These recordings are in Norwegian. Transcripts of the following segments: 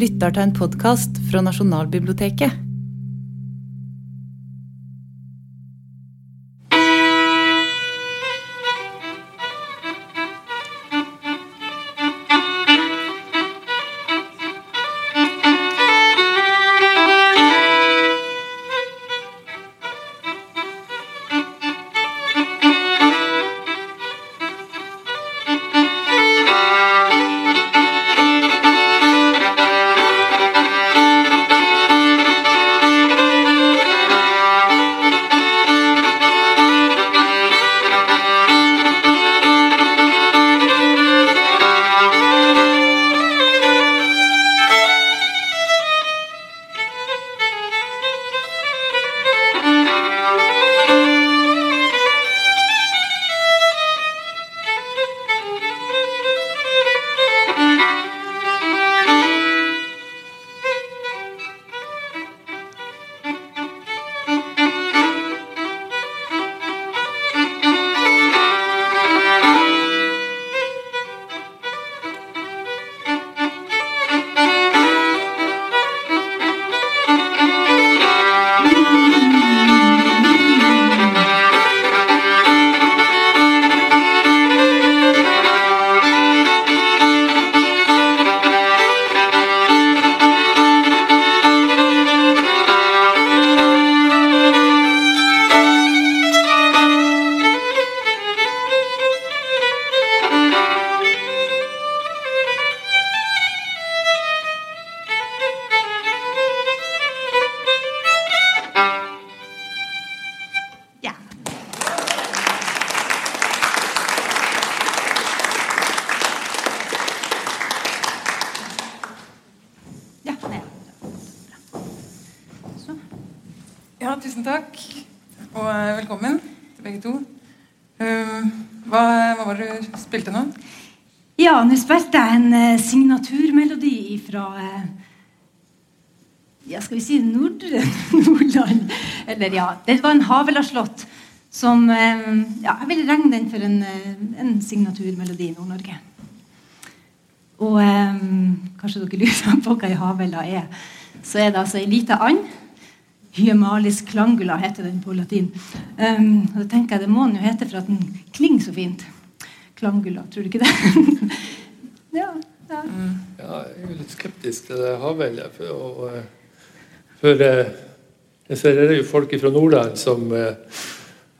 lytter til en podkast fra Nasjonalbiblioteket. Tusen takk. Og eh, velkommen til begge to. Um, hva, hva var det du spilte nå? Ja, nå spilte jeg en eh, signaturmelodi fra eh, ja, skal vi si Nordre Nordland. Eller ja, det var en Havela-slott som ja, Jeg vil regne den for en, en signaturmelodi i Nord-Norge. Og um, kanskje dere lurer på hva ei Havela er. Så er det altså ei lita and. Hyemalis clangula heter den på latin. Um, og da tenker jeg det må den jo hete for at den klinger så fint. Clangula, tror du ikke det? ja, ja. Ja, jeg er litt skeptisk til det havveldet. For, eh, for eh, jeg ser det er jo folk fra Nordland som eh,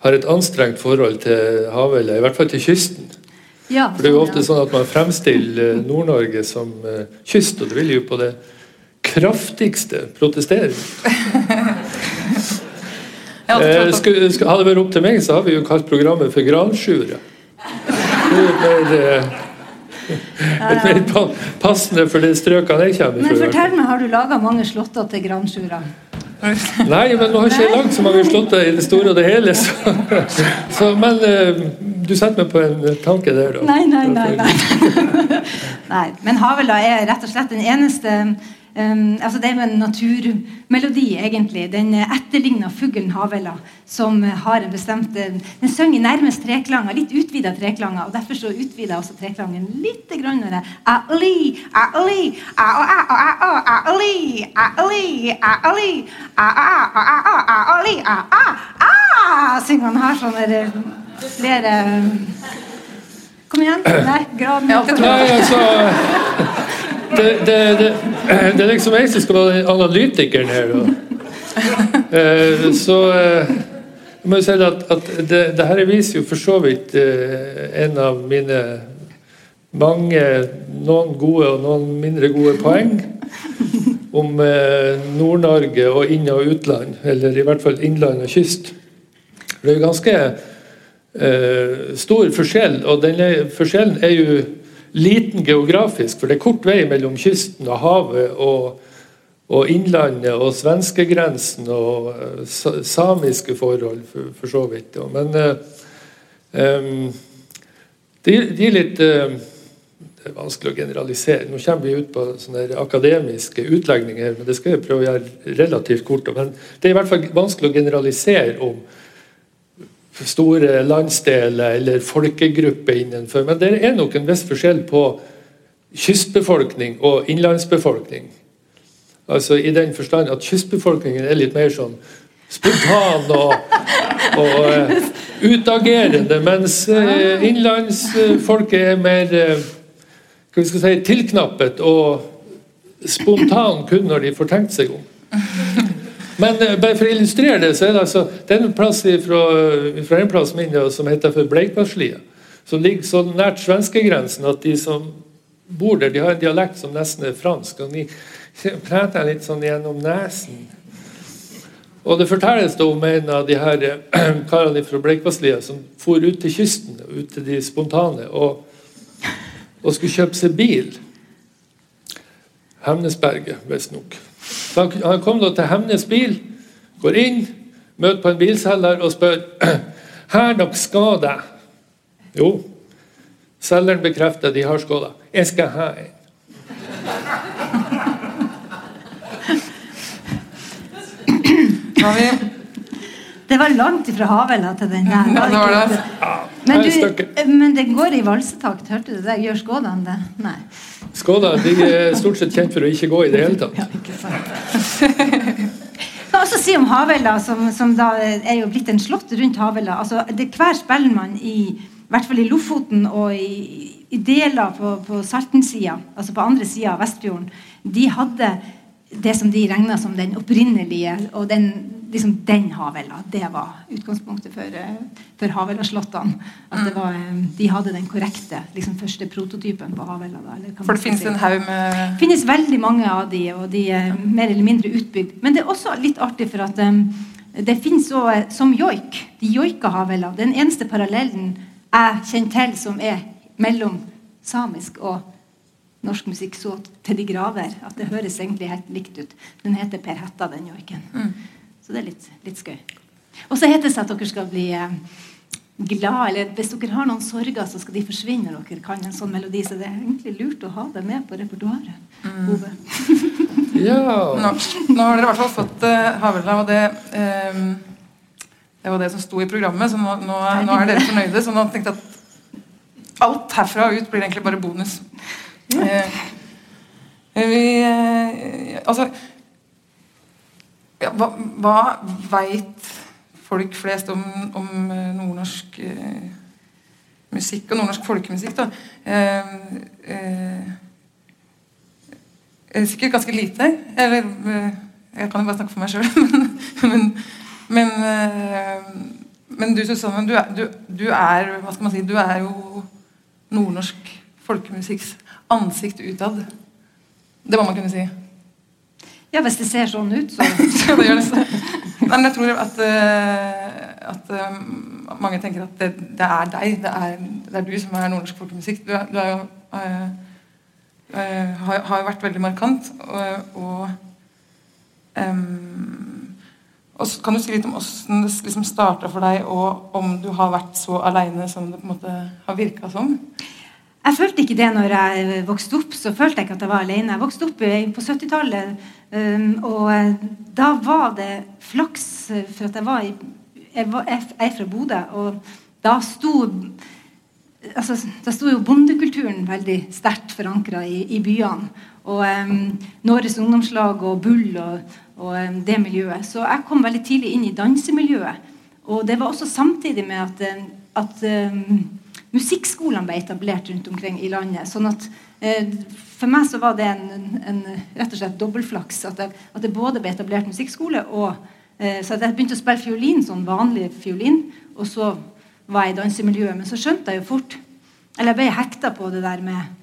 har et anstrengt forhold til havveldet, i hvert fall til kysten. ja For det er jo sånn, ofte sånn at man fremstiller Nord-Norge som kyst, og det vil jo på det kraftigste protestere. Eh, skulle, skulle, hadde det vært opp til meg, så har vi jo kalt programmet for Gransjure. Det jo eh, et mer passende for de strøkene jeg kommer Men fortell meg, har du laga mange slåtter til Gransjura? Nei, men nå har ikke jeg lagd så mange slåtter i det store og det hele. Så, så, men eh, du setter meg på en tanke der, da. Nei, nei, nei. nei. nei. Men Havela er rett og slett den eneste um, altså Det er en naturmelodi, egentlig. Den eh, etterligner fuglen havela, som eh, har en bestemt eh, Den synger nærmest treklanger, litt utvida treklanger. og Derfor så utvider også treklangen litt. Grønnere. A-li, Ali, Ali, Ali, Ali, Ali, Ali, a-li, synger han her sånn flere Kom igjen. Nei, alltid Nei, altså det, det, det, det er liksom jeg som skal være analytikeren her. Eh, så uh, jeg må jo si at, at det, det her viser jo for så vidt uh, en av mine mange noen gode og noen mindre gode poeng om eh, Nord-Norge og inn- og utland, eller i hvert fall innland og kyst. Det er jo ganske eh, stor forskjell, og denne forskjellen er jo liten geografisk, for det er kort vei mellom kysten og havet og, og innlandet og svenskegrensen og eh, samiske forhold, for, for så vidt. Men eh, em, det det gir litt eh, det er vanskelig å generalisere. Nå kommer vi ut på sånne akademiske utlegninger, men det skal jeg prøve å gjøre relativt kort. Men det er i hvert fall vanskelig å generalisere om store landsdeler eller folkegrupper innenfor. Men det er nok en viss forskjell på kystbefolkning og innlandsbefolkning. Altså I den forstand at kystbefolkningen er litt mer sånn spontan og, og uh, utagerende, mens uh, innlandsfolket er mer uh, hva skal si, tilknappet og spontan kun når de får tenkt seg om. Men bare for å illustrere det, så er det altså det er en plass fra, fra en plass min som heter for Bleikvasslia, som ligger så nært svenskegrensen at de som bor der, de har en dialekt som nesten er fransk. og de prater litt sånn gjennom nesen. Og det fortelles da om en av de her karene fra Bleikvasslia som for ut til kysten, ut til de spontane, og, og skulle kjøpe seg bil. Hemnesberget, visstnok. Han, han kom da til Hemnes bil, går inn, møter på en bilselger og spør her dere skal det. Jo. Selgeren bekrefter de har skåla. Jeg skal ha en. Det var langt ifra Havela til den der. Ja, det var det. Men, du, men det går i valsetakt, hørte du det? Gjør skådene det? Nei. Skåla de er stort sett kjent for å ikke gå i det hele tatt. Ja, ikke sant. Kan også si om Havella, som, som da er jo blitt en slott rundt Havella. Altså, det er hver spellemann i, i hvert fall i Lofoten og i, i deler på, på Salten-sida, altså på andre sida av Vestfjorden, de hadde det som de regna som den opprinnelige og den, liksom den Havella. Det var utgangspunktet for, eh, for Havella-slottene. At det var, eh, de hadde den korrekte liksom første prototypen på Havella. Da, eller kan For det finnes si. en haug med Det finnes veldig mange av de, og de er mer eller mindre utbygd. Men det er også litt artig, for at um, det finnes eh, som joik. De joika havela. Den eneste parallellen jeg kjenner til som er mellom samisk og norsk musikk så til de graver at det høres egentlig helt likt ut. Den heter Per Hetta, den joiken. Så det er litt, litt skøy. Og så heter det seg at dere skal bli eh, glad, eller hvis dere har noen sorger, så skal de forsvinne når dere kan en sånn melodi. Så det er egentlig lurt å ha det med på repertoaret. Mm. Ja. Nå, nå har dere i hvert fall fått uh, Havela, og det um, Det var det som sto i programmet, så nå, nå, nå er dere fornøyde. Så nå tenkte jeg at alt herfra og ut blir egentlig bare bonus. Eh, vi eh, Altså ja, Hva, hva veit folk flest om, om eh, nordnorsk eh, musikk og nordnorsk folkemusikk, da? Eh, eh, Sikkert ganske lite. Eller Jeg kan jo bare snakke for meg sjøl. Men, men, men, du Susanne, du du, du er Hva skal man si Du er jo nordnorsk folkemusikks ansikt utad. Det må man kunne si. Ja, hvis det ser sånn ut, så Ja, det gjør det. Nei, men jeg tror at, eh, at eh, mange tenker at det, det er deg. Det er, det er du som er nordnorsk folkemusikk. Du, du er jo eh, eh, har, har jo vært veldig markant. Og, og, um, og så kan du si litt om hvordan det liksom starta for deg, og om du har vært så aleine som det på en måte har virka som? Jeg følte ikke det når jeg vokste opp. så følte jeg ikke at jeg var alene. Jeg vokste opp eh, på 70-tallet, um, og eh, da var det flaks eh, for at jeg var i Jeg, var, jeg er fra Bodø, og da sto altså, Da sto jo bondekulturen veldig sterkt forankra i, i byene. Og um, Norges ungdomslag og Bull og, og um, det miljøet. Så jeg kom veldig tidlig inn i dansemiljøet. Og det var også samtidig med at, at em, musikkskolene ble etablert rundt omkring i landet. sånn at eh, For meg så var det en, en, rett og slett dobbeltflaks. At, det- at det både ble etablert musikkskole og eh, Så jeg begynte å spille fiolin, sånn vanlig fiolin, og så var jeg i dansemiljøet. Men så skjønte jeg jo fort Eller jeg ble hekta på det der med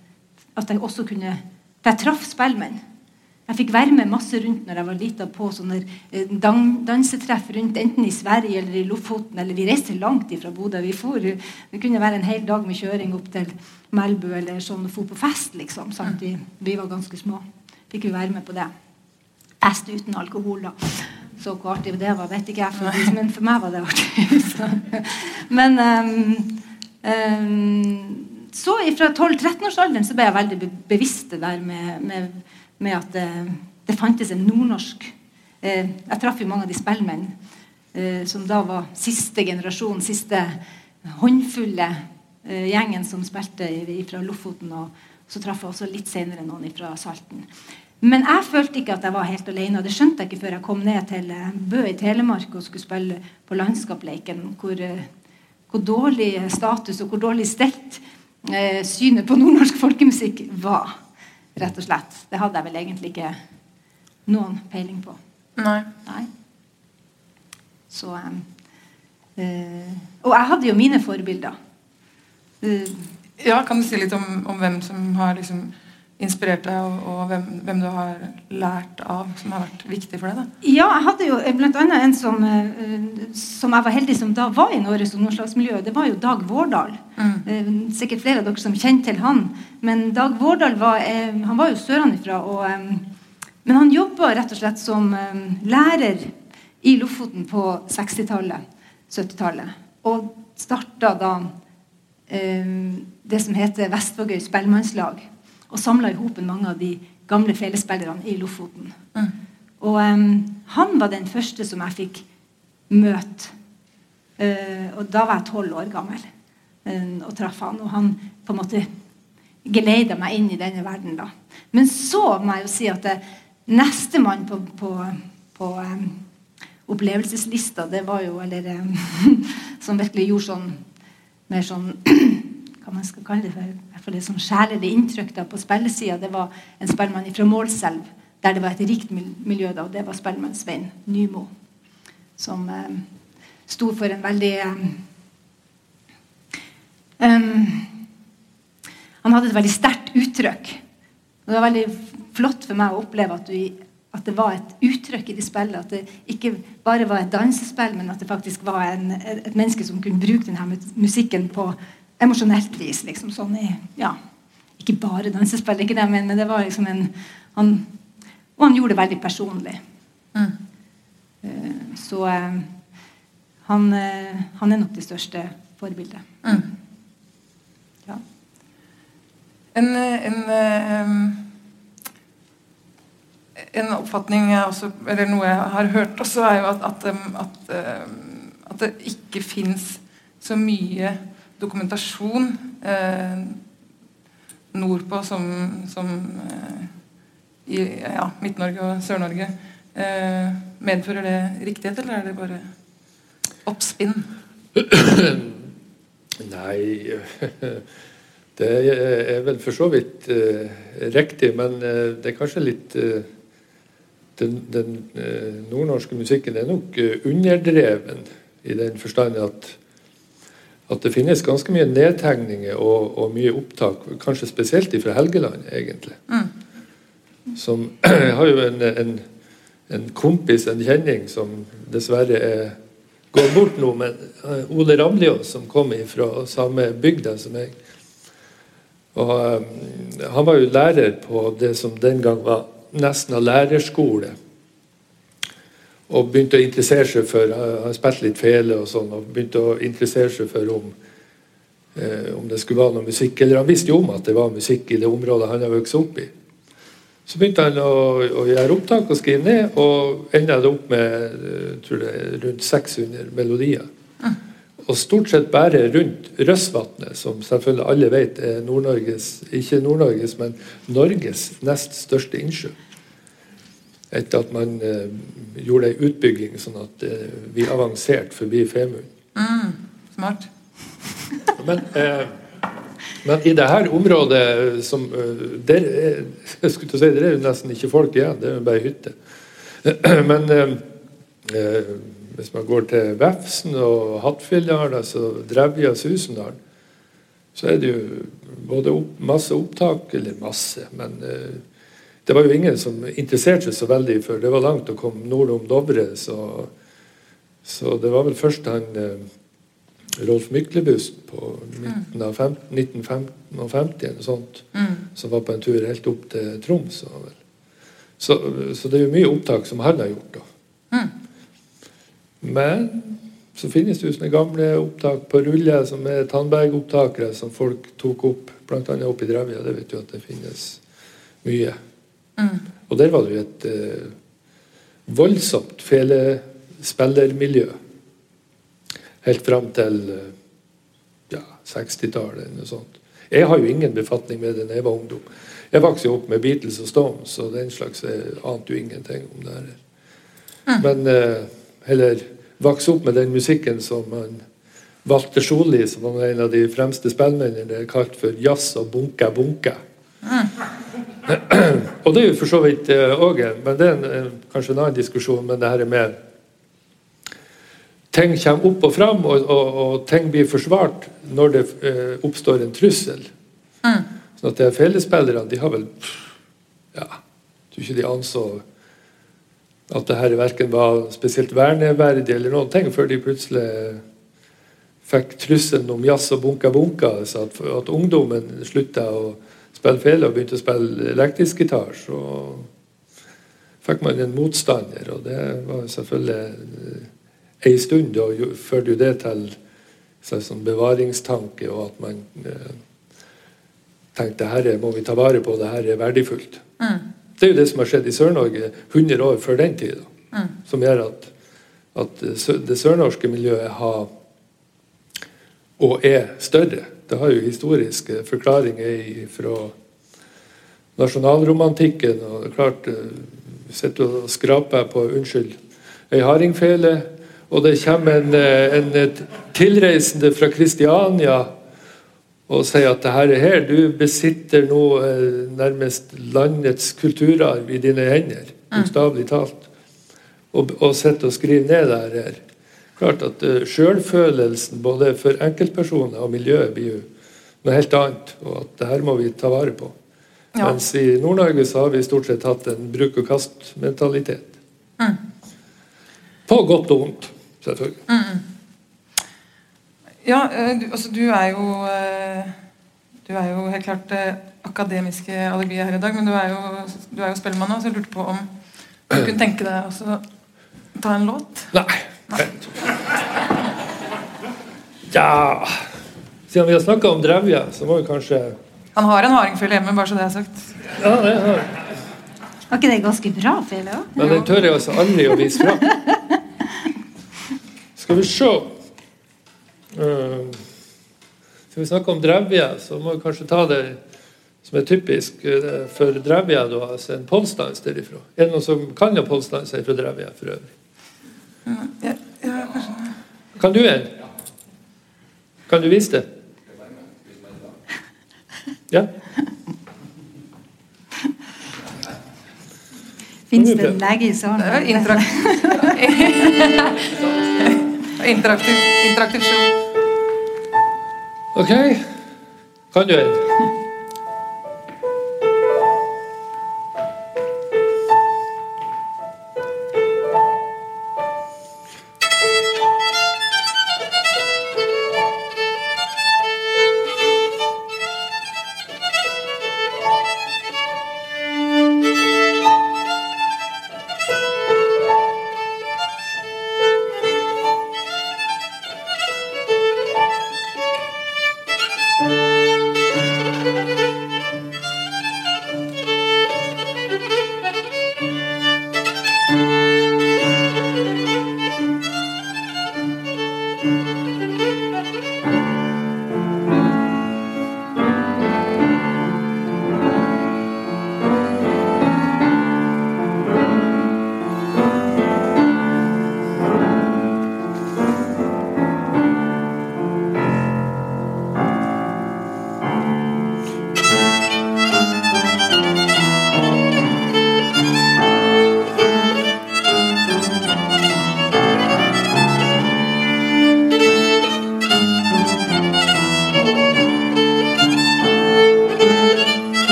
at jeg også kunne For jeg traff spellemenn. Jeg fikk være med masse rundt når jeg var lita på sånne eh, dan dansetreff rundt enten i Sverige eller i Lofoten. Eller vi reiste langt ifra Bodø. Vi for, det kunne være en hel dag med kjøring opp til Melbu eller sånn og for på fest, liksom. Sant? Vi, vi var ganske små. Fikk vi være med på det. Fest uten alkohol, da. Så hvor artig det var, vet ikke jeg, for, men for meg var det artig. Så. Men um, um, så fra 12-13-årsalderen så ble jeg veldig be bevisst det der med, med, med at eh, det fantes en nordnorsk eh, Jeg traff jo mange av de spellemenn eh, som da var siste generasjon, siste håndfulle eh, gjengen som spilte fra Lofoten. Og så traff jeg også litt senere noen fra Salten. Men jeg følte ikke at jeg var helt alene. og Det skjønte jeg ikke før jeg kom ned til eh, Bø i Telemark og skulle spille på Landskapleiken. Hvor, hvor dårlig status og hvor dårlig stelt synet på nordnorsk folkemusikk var. Rett og slett. Det hadde jeg vel egentlig ikke noen peiling på. Nei. Nei. Så um, uh, Og jeg hadde jo mine forbilder. Uh, Ja, Kan du si litt om, om hvem som har liksom inspirert deg, og, og hvem, hvem, du har lært av, som har vært viktig for deg? da? Ja, jeg hadde jo bl.a. en som, uh, som jeg var heldig som da var i Norges ungdomslagsmiljø. Det var jo Dag Vårdal. Mm. Uh, sikkert flere av dere som kjenner til han. Men Dag Vårdal var, han var jo sørenfra. Men han jobba rett og slett som lærer i Lofoten på 60-tallet, 70-tallet. Og starta da det som heter Vestvågøy spellemannslag og samla i hopen mange av de gamle felespillerne i Lofoten. Mm. Og um, han var den første som jeg fikk møte. Uh, og da var jeg tolv år gammel uh, og traff han. Og han på en måte geleida meg inn i denne verden. da. Men så må jeg jo si at det, nestemann på, på, på um, opplevelseslista, det var jo eller um, Som virkelig gjorde sånn mer sånn hva man skal kalle det for, i det som sjelelig inntrykk da, på spillesida, det var en spellemann fra Målselv, der det var et rikt miljø. da, og Det var spellemann Svein Nymo, som eh, sto for en veldig eh, Han hadde et veldig sterkt uttrykk. Og Det var veldig flott for meg å oppleve at, du, at det var et uttrykk i det spillet. At det ikke bare var et dansespill, men at det faktisk var en, et menneske som kunne bruke denne musikken på emosjonelt vis. liksom sånn i, ja, Ikke bare dansespill, ikke det, men, men det var liksom en han, Og han gjorde det veldig personlig. Mm. Uh, så uh, han, uh, han, er nok det største forbildet. Mm. Ja. En, en, en oppfatning jeg også, eller noe jeg har hørt også, er jo at, at, at, at det ikke fins så mye dokumentasjon eh, nordpå som, som eh, i ja, Midt-Norge og Sør-Norge. Eh, medfører det riktighet, eller er det bare oppspinn? Nei Det er vel for så vidt uh, riktig, men uh, det er kanskje litt uh, Den, den nordnorske musikken er nok underdreven i den forstand at at det finnes ganske mye nedtegninger og, og mye opptak, kanskje spesielt fra Helgeland, egentlig. Mm. Som har jo en, en, en, kompis, en kjenning, som dessverre er går bort nå, men uh, Ole Ramliås, som kom fra samme bygda som jeg. Og um, Han var jo lærer på det som den gang var nesten av lærerskole og begynte å interessere seg for Han spilte litt fele og sånn, og begynte å interessere seg for om, eh, om det skulle være noe musikk. Eller han visste jo om at det var musikk i det området han hadde vokst opp i. Så begynte han å, å, gjøre opptak og skrive ned, og enda det opp med eh, tror jeg, rundt 600 melodier. Mm. Og stort sett bare rundt Røsvatnet, som selvfølgelig alle vet er Nord-Norges, ikke Nord-Norges, men Norges nest største innsjø etter at man eh, gjorde ei utbygging sånn at eh, vi avanserte forbi Femund. Mm, smart. men, eh, men, i dette området som eh, der er, jeg skulle si, der er jo nesten ikke folk igjen, det er jo bare hytte. men eh, eh, hvis man går til Vefsn og Hattfjelldalen, altså Drevja Susendal, så er det jo både opp, masse opptak, eller masse, men det var jo ingen som interesserte seg så veldig for det var langt å komme nord om Dovre. Så, så det var vel først han eh, Rolf Myklebust på midten av 1950 eller sånt, mm. som var på en tur helt opp til Troms. Så, så, det er jo mye opptak som han har gjort. da. Mm. Men så finnes det jo sånne gamle opptak på rulle som er Tandberg-opptakere som folk tok opp, bl.a. oppe i Drevja. Det vet du at det finnes mye. Mm. Og der var det jo et eh, voldsomt felespillermiljø. Helt fram til eh, ja, 60-tallet eller noe sånt. Jeg har jo ingen befatning med det da jeg var ungdom. Jeg vokste jo opp med Beatles og Stones, og den slags jeg ante jo ingenting om det her. Men eh, heller vokste opp med den musikken som man Walter Solli, som var en av de fremste spillmennene, kalt for jazz og bunka bunka. og det er jo for så vidt òg en, Men det er en, kanskje en annen diskusjon, men det her er med Ting kommer opp og fram, og, og, og ting blir forsvart når det eh, oppstår en trussel. Mm. Sånn at de fellesspillerne de har vel Ja, jeg tror ikke de anså at det her verken var spesielt verneverdig eller noen ting, før de plutselig fikk trusselen om jazz og bunka bunka. Så at, at ungdommen slutta å spille fele og begynte å spille elektrisk gitar, så fikk man en motstander. Og det var selvfølgelig ei stund. Da førte jo det til sånn bevaringstanke, og at man eh, tenkte her må vi ta vare på, det her er verdifullt. Mm. Det er jo det som har skjedd i Sør-Norge 100 år før den tida, Mm. Som gjør at, at det sørnorske miljøet har og er større. Det har jo historiske forklaringer fra nasjonalromantikken. og det er klart Vi sitter og skraper på unnskyld, ei hardingfele. Og det kommer en, en tilreisende fra Kristiania og sier at det her er her, du besitter nå eh, nærmest landets kulturarv i dine hender. Bokstavelig talt. Og, og sitter og skriver ned det her. Klart at uh, Sjølfølelsen både for enkeltpersoner og miljøet blir jo noe helt annet. Og at det her må vi ta vare på. Ja. Mens i Nord-Norge så har vi stort sett hatt en bruk-og-kast-mentalitet. Mm. På godt og vondt, selvfølgelig. Mm. Ja, du, altså du er jo Du er jo helt klart akademiske alibiet her i dag, men du er jo, du er jo spellemann òg, så jeg lurte på om du kunne tenke deg å ta en låt? Nei. Ja Siden vi har snakka om Drevje, så må vi kanskje Han har en hardingfele hjemme, bare så det er sagt. Ja, det har Var ikke det ganske bra fele òg? Men den tør jeg altså aldri å vise fram. Skal vi se Uh, skal vi snakke om drevje, så må vi kanskje ta det som er typisk uh, for drevje. Altså en polsdans derifra. Er det noen som kan ha polsdans fra drevje for øvrig? Ja, ja. Kan du en? Kan du vise det? Ja? Fins det en lege i salen? Det er interaktiv interaktiv, interaktiv show. Ok. Kan du en?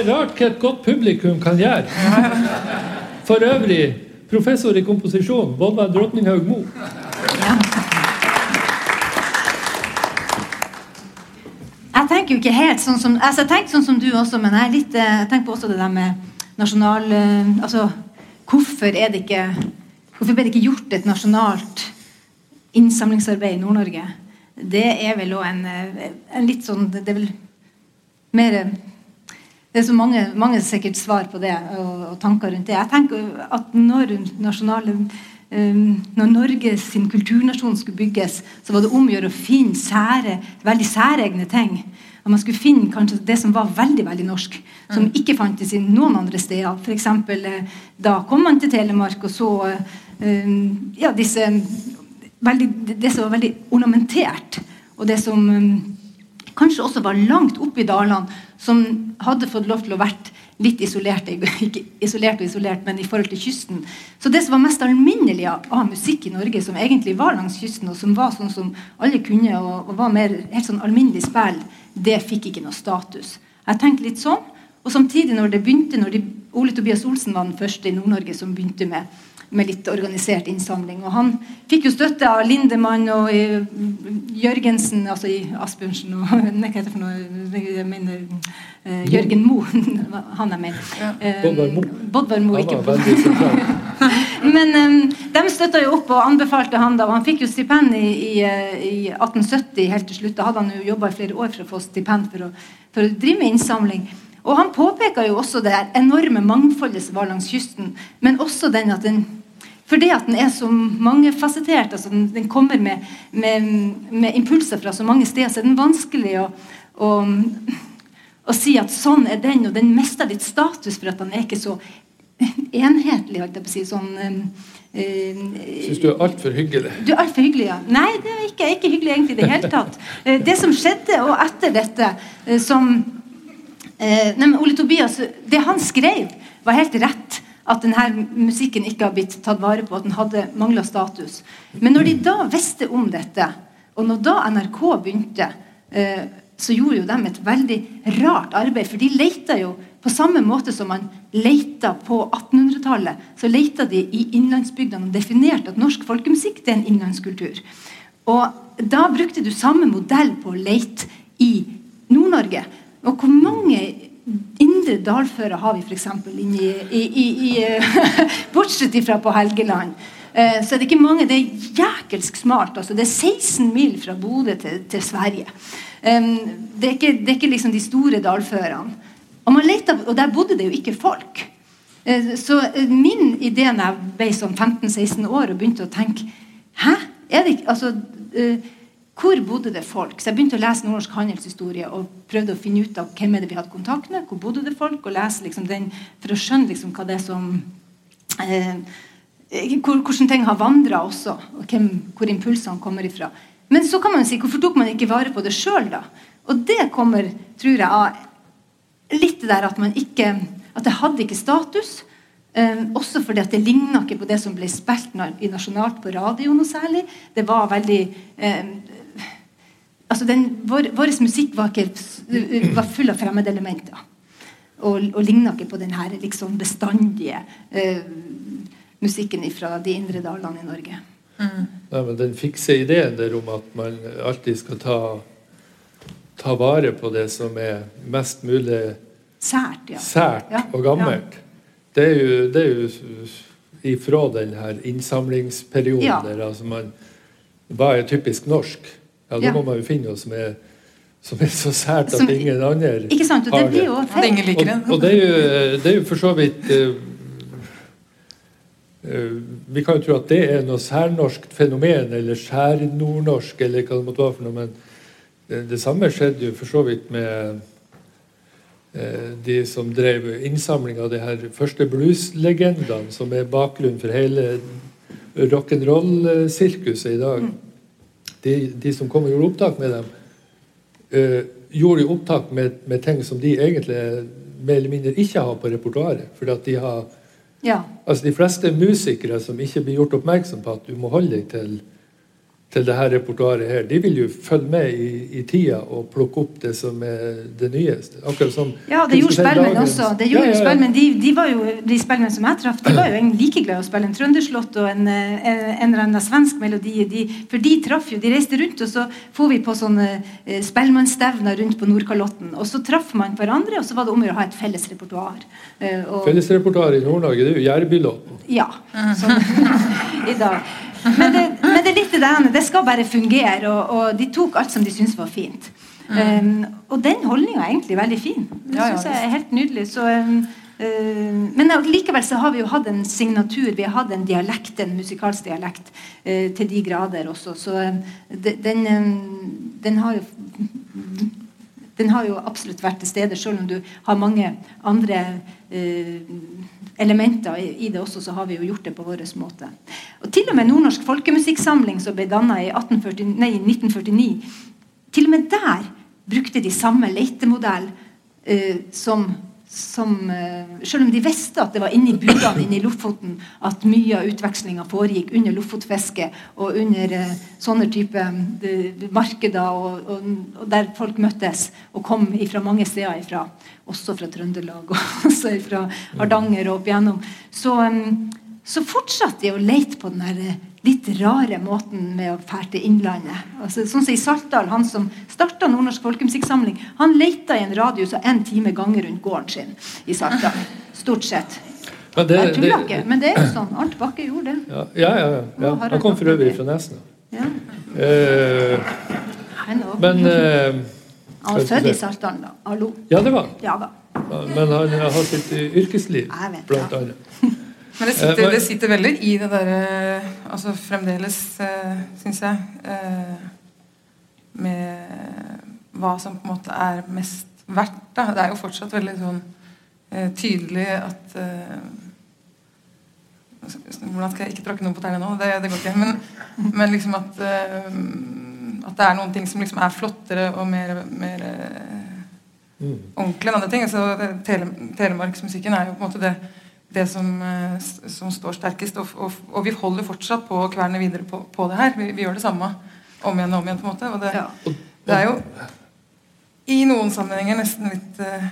er rart hva et godt publikum kan gjøre. For øvrig professor i komposisjon, Volvær Drotninghaug Mo. Jeg tenker jo ikke helt sånn som altså Jeg tenker sånn som du også, men jeg, litt, eh, jeg tenker på også det der med nasjonal eh, Altså, hvorfor er det ikke Hvorfor ble det ikke gjort et nasjonalt innsamlingsarbeid i Nord-Norge? Det er vel òg en, eh, en, litt sånn Det er vel mer det er så mange, mange sikkert svar på det og, og tanker rundt det. Jeg tenker at når nasjonale Um, når Norge sin kulturnasjon skulle bygges, så var det om å gjøre å finne sære, veldig særegne ting. At man skulle finne kanskje det som var veldig veldig norsk, som mm. ikke fantes i noen andre steder. For eksempel, eh, da kom man til Telemark og så um, ja, disse, veldig, det som var veldig ornamentert, og det som um, kanskje også var langt oppe i dalene, som hadde fått lov til å vært litt isolert, ikke isolert og isolert, men i forhold til kysten. Så det som var mest alminnelig av musikk i Norge, som egentlig var langs kysten, og som var sånn som alle kunne, og, og var mer helt sånn alminnelig spill, det fikk ikke noe status. Jeg tenkte litt sånn. Og samtidig, når det begynte, når de, Ole Tobias Olsen var den første i Nord-Norge som begynte med med litt organisert innsamling. Og han fikk jo støtte av Lindemann og uh, Jørgensen, altså i Asbjørnsen og Hva heter det for noe? Jeg mener uh, Jørgen Moe. han er med. Ja. Uh, Bodvar Moe. ikke Men um, de støtta jo opp og anbefalte han da. og Han fikk jo stipend i, i, i 1870 helt til slutt. Da hadde han jo jobba i flere år for å få stipend for å, for å drive med innsamling. Og Han påpeker jo også det enorme mangfoldet som var langs kysten, men også den at den fordi at den er så mangefasettert, altså den, den kommer med, med, med, impulser fra så mange steder, så er den vanskelig å, å, å, si at sånn er den, og den mister litt status for at den er ikke så enhetlig. holdt jeg på å si, sånn... Øh, Syns du er altfor hyggelig? Du er altfor hyggelig, ja. Nei, det er ikke, ikke hyggelig egentlig i det hele tatt. Uh, det som skjedde, og etter dette, uh, som nei, Ole Tobias, Det han skrev, var helt rett at denne musikken ikke har blitt tatt vare på, at den hadde mangla status. Men når de da visste om dette, og når da NRK begynte, eh, så gjorde jo de et veldig rart arbeid. For de leita jo på samme måte som man leita på 1800-tallet. Så leita de i innlandsbygdene og definerte at norsk folkemusikk det er en innlandskultur. Og da brukte du samme modell på å leite i Nord-Norge. Og hvor mange indre dalføre har vi f.eks. i, Bortsett fra på Helgeland. Eh, så er det ikke mange. Det er jækelsk smalt. Altså. Det er 16 mil fra Bodø til, til Sverige. Det, er ikke, det, er ikke, liksom de store dalførene. Og, leter, og der bodde det jo ikke folk. Uh, så uh, min idé da jeg ble sånn 15-16 år og begynte å tenke Hæ? Er det ikke, altså, hvor bodde det folk? Så jeg begynte å lese nordnorsk handelshistorie og prøvde å finne ut av hvem er det vi hadde kontakt med. Hvor bodde det folk? Og lese liksom den for å skjønne liksom hva det er som eh, hvor, Hvordan ting har vandra også, og hvem, hvor impulsene kommer ifra. Men så kan man si, hvorfor tok man ikke vare på det sjøl, da? Og det kommer, tror jeg, av litt det der at man ikke At det hadde ikke status. Eh, også fordi at det ligna ikke på det som ble spilt nasjonalt på radio noe særlig. Det var veldig eh, altså den, vår, vår, musikk var, ikke, var, full av fremmedelementer. Og, og ligna ikke på den her liksom bestandige uh, musikken fra de indre dalene i Norge. Mm. Nei, men Den fikse ideen der om at man alltid skal ta, ta vare på det som er mest mulig sært, ja. sært ja. og gammelt, det er jo, det er jo ifra den her innsamlingsperioden der altså man Hva er typisk norsk? Ja, Da må man jo finne noe som er, som er så sært at ingen andre ikke sant, og det. Blir jo feil. Og, og det, er jo, det, er jo, for så vidt uh, uh, Vi kan jo tro at det er noe særnorskt fenomen, eller særnordnorsk, eller hva det måtte være for noe, men det, det samme skjedde jo for så vidt med uh, de som drev innsamling av de her første blueslegendene, som er bakgrunnen for hele rock'n'roll-sirkuset i dag. Mm de, de, som kom og gjorde opptak med dem, uh, gjorde jo opptak med, med, ting som de egentlig mer eller mindre ikke har på repertoaret. For at de har ja. Altså De fleste musikere som ikke blir gjort oppmerksom på at du må holde deg til til det her repertoaret her, de vil jo følge med i, i tida og plukke opp det som er det nyeste. Akkurat som Ja, det gjorde Spellemann også. Det gjorde Ja, ja, ja. Spellemenn. De, de var jo, de Spellemann som jeg traff, de var jo egentlig like glad i å spille en trønderslott og en, eh, en eller annen svensk melodi. De, for de traff jo, de reiste rundt, og så får vi på sånne eh, Spellemannstevner rundt på Nordkalotten. Og så traff man hverandre, og så var det om å ha et felles repertoar. Eh, og- i Nord-Norge det er jo Jærbylåten. Ja. Sånn i dag. Men det, men det er litt det der, det skal bare fungere, og, og de tok alt som de syntes var fint. Um, og den holdninga er egentlig veldig fin. Det synes jeg er helt nydelig. Så, um, uh, men likevel så har vi jo hatt en signatur, vi har hatt en dialekt, en musikalsk dialekt, uh, til de grader også. Så um, den, um, den har jo den har jo absolutt vært til stede, selv om du har mange andre eh, elementer i, det også, så har vi jo gjort det på vår måte. Og til og med Nordnorsk folkemusikksamling, som ble danna i 1840 nei, 1949, til og med der brukte de samme letemodell eh, som, som eh, Selv om de visste at det var inni budene inni Lofoten at mye av utvekslinga foregikk under lofotfisket og under eh, sånne type eh, markeder og, og, og der folk møttes og kom fra mange steder ifra, også fra Trøndelag og også fra Hardanger og opp igjennom, så, så fortsatte de å lete på den litt rare måten med å dra til Innlandet. Altså, sånn som i Saltdal, Han som starta Nordnorsk folkemusikksamling, han leita i en radius av én time gange rundt gården sin i Saltdal. Stort sett. Men det- Jeg tuller ikke, men det er jo sånn. Arnt Bakke gjorde det. Ja, ja, ja, ja. Han kom for øvrig fra Nesna. Ja. Eh, men eh, Han var født i Saltdal, da. Hallo. Ja, det var. Ja da. Men han har sitt yrkesliv, vet, blant annet. Men det Eh, sitter, det sitter veldig i det derre Altså fremdeles, uh, syns jeg, eh, med hva som på en måte er mest verdt. Da. Det er jo fortsatt veldig sånn eh, tydelig at eh, Hvordan skal jeg ikke tråkke noen på tærne nå? Det, det går ikke. Men, men liksom at eh, At det er noen ting som liksom er flottere og mer, mer eh, Mm. ordentlig enn andre ting. Altså, tele, telemarksmusikken er jo på en måte det, det som, eh, som står sterkest. Og, og, og vi holder fortsatt på å kverne videre på, på det her. Vi, vi gjør det samme om igjen og om igjen. på en måte. Og det, Ja. det er jo i noen sammenhenger nesten litt eh,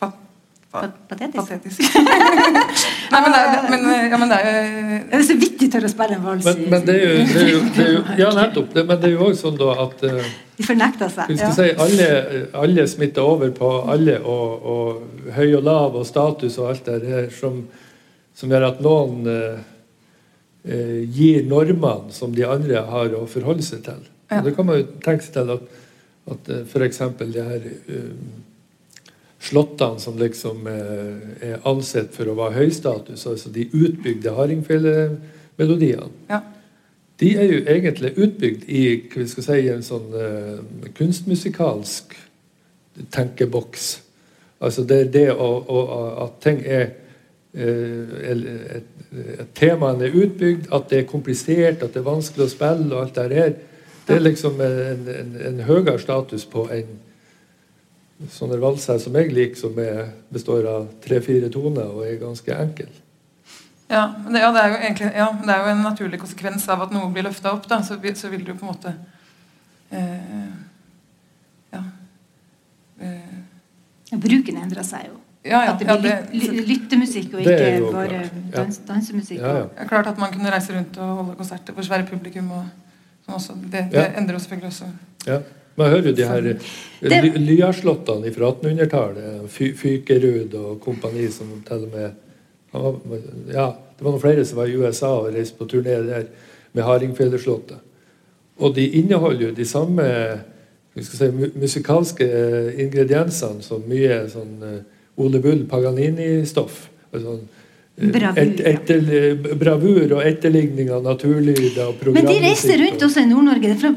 pa, pa, Pa- Patetisk. Nei, men det er, men, eh, ja, men det er jo Det er så vidt de tør å spille en vals. Men, men det er jo, det er jo, det er jo Ja, nettopp. Det, men det er jo også sånn da at eh, De fornekter seg. Ja. si alle, alle smitter over på alle, og, og høy og lav og status og alt det der som, som gjør at noen eh, eh, gir normene som de andre har å forholde seg til. Ja. Og Det kan man jo tenke seg til at, at f.eks. de her slåttene som liksom eh, er ansett for å være høystatus, altså de utbygde hardingfelemelodiene ja. de er jo egentlig utbygd i si, en sånn eh, kunstmusikalsk tenkeboks. Altså det det å, å, at ting er eller at temaene er utbygd, at det er komplisert, at det er vanskelig å spille og alt det her. Det er liksom en, en, en høyere status på en sånn valser som jeg liker, som er, består av tre-fire toner og er ganske enkel. Ja, men det, ja, det er jo egentlig ja, det er jo en naturlig konsekvens av at noe blir løfta opp. Da, så, så vil du på en måte eh, Ja. Eh, Bruken endrer seg jo. ja, ja, At det ja, blir det, lyt, lyttemusikk og ikke bare ja. dans, dansemusikk. Ja, ja. det er klart at man kunne reise rundt og holde konserter for svære publikum. og også. Det, det Ja. endrer jo selvfølgelig også. Man hører jo de her eh, Det- fra 1800-tallet. Fykerud og kompani som til og med ja, Det var noen flere som var i USA og reiste på turné der med hardingfeleslåtter. Og de inneholder jo de samme si, musikalske eh, ingrediensene som mye sånn eh, Ole Bull Paganini-stoff. Altså, eh, Bravur, et, etter, bravur og etterligning av naturlyder og Men de reiste rundt også i Nord-Norge. Han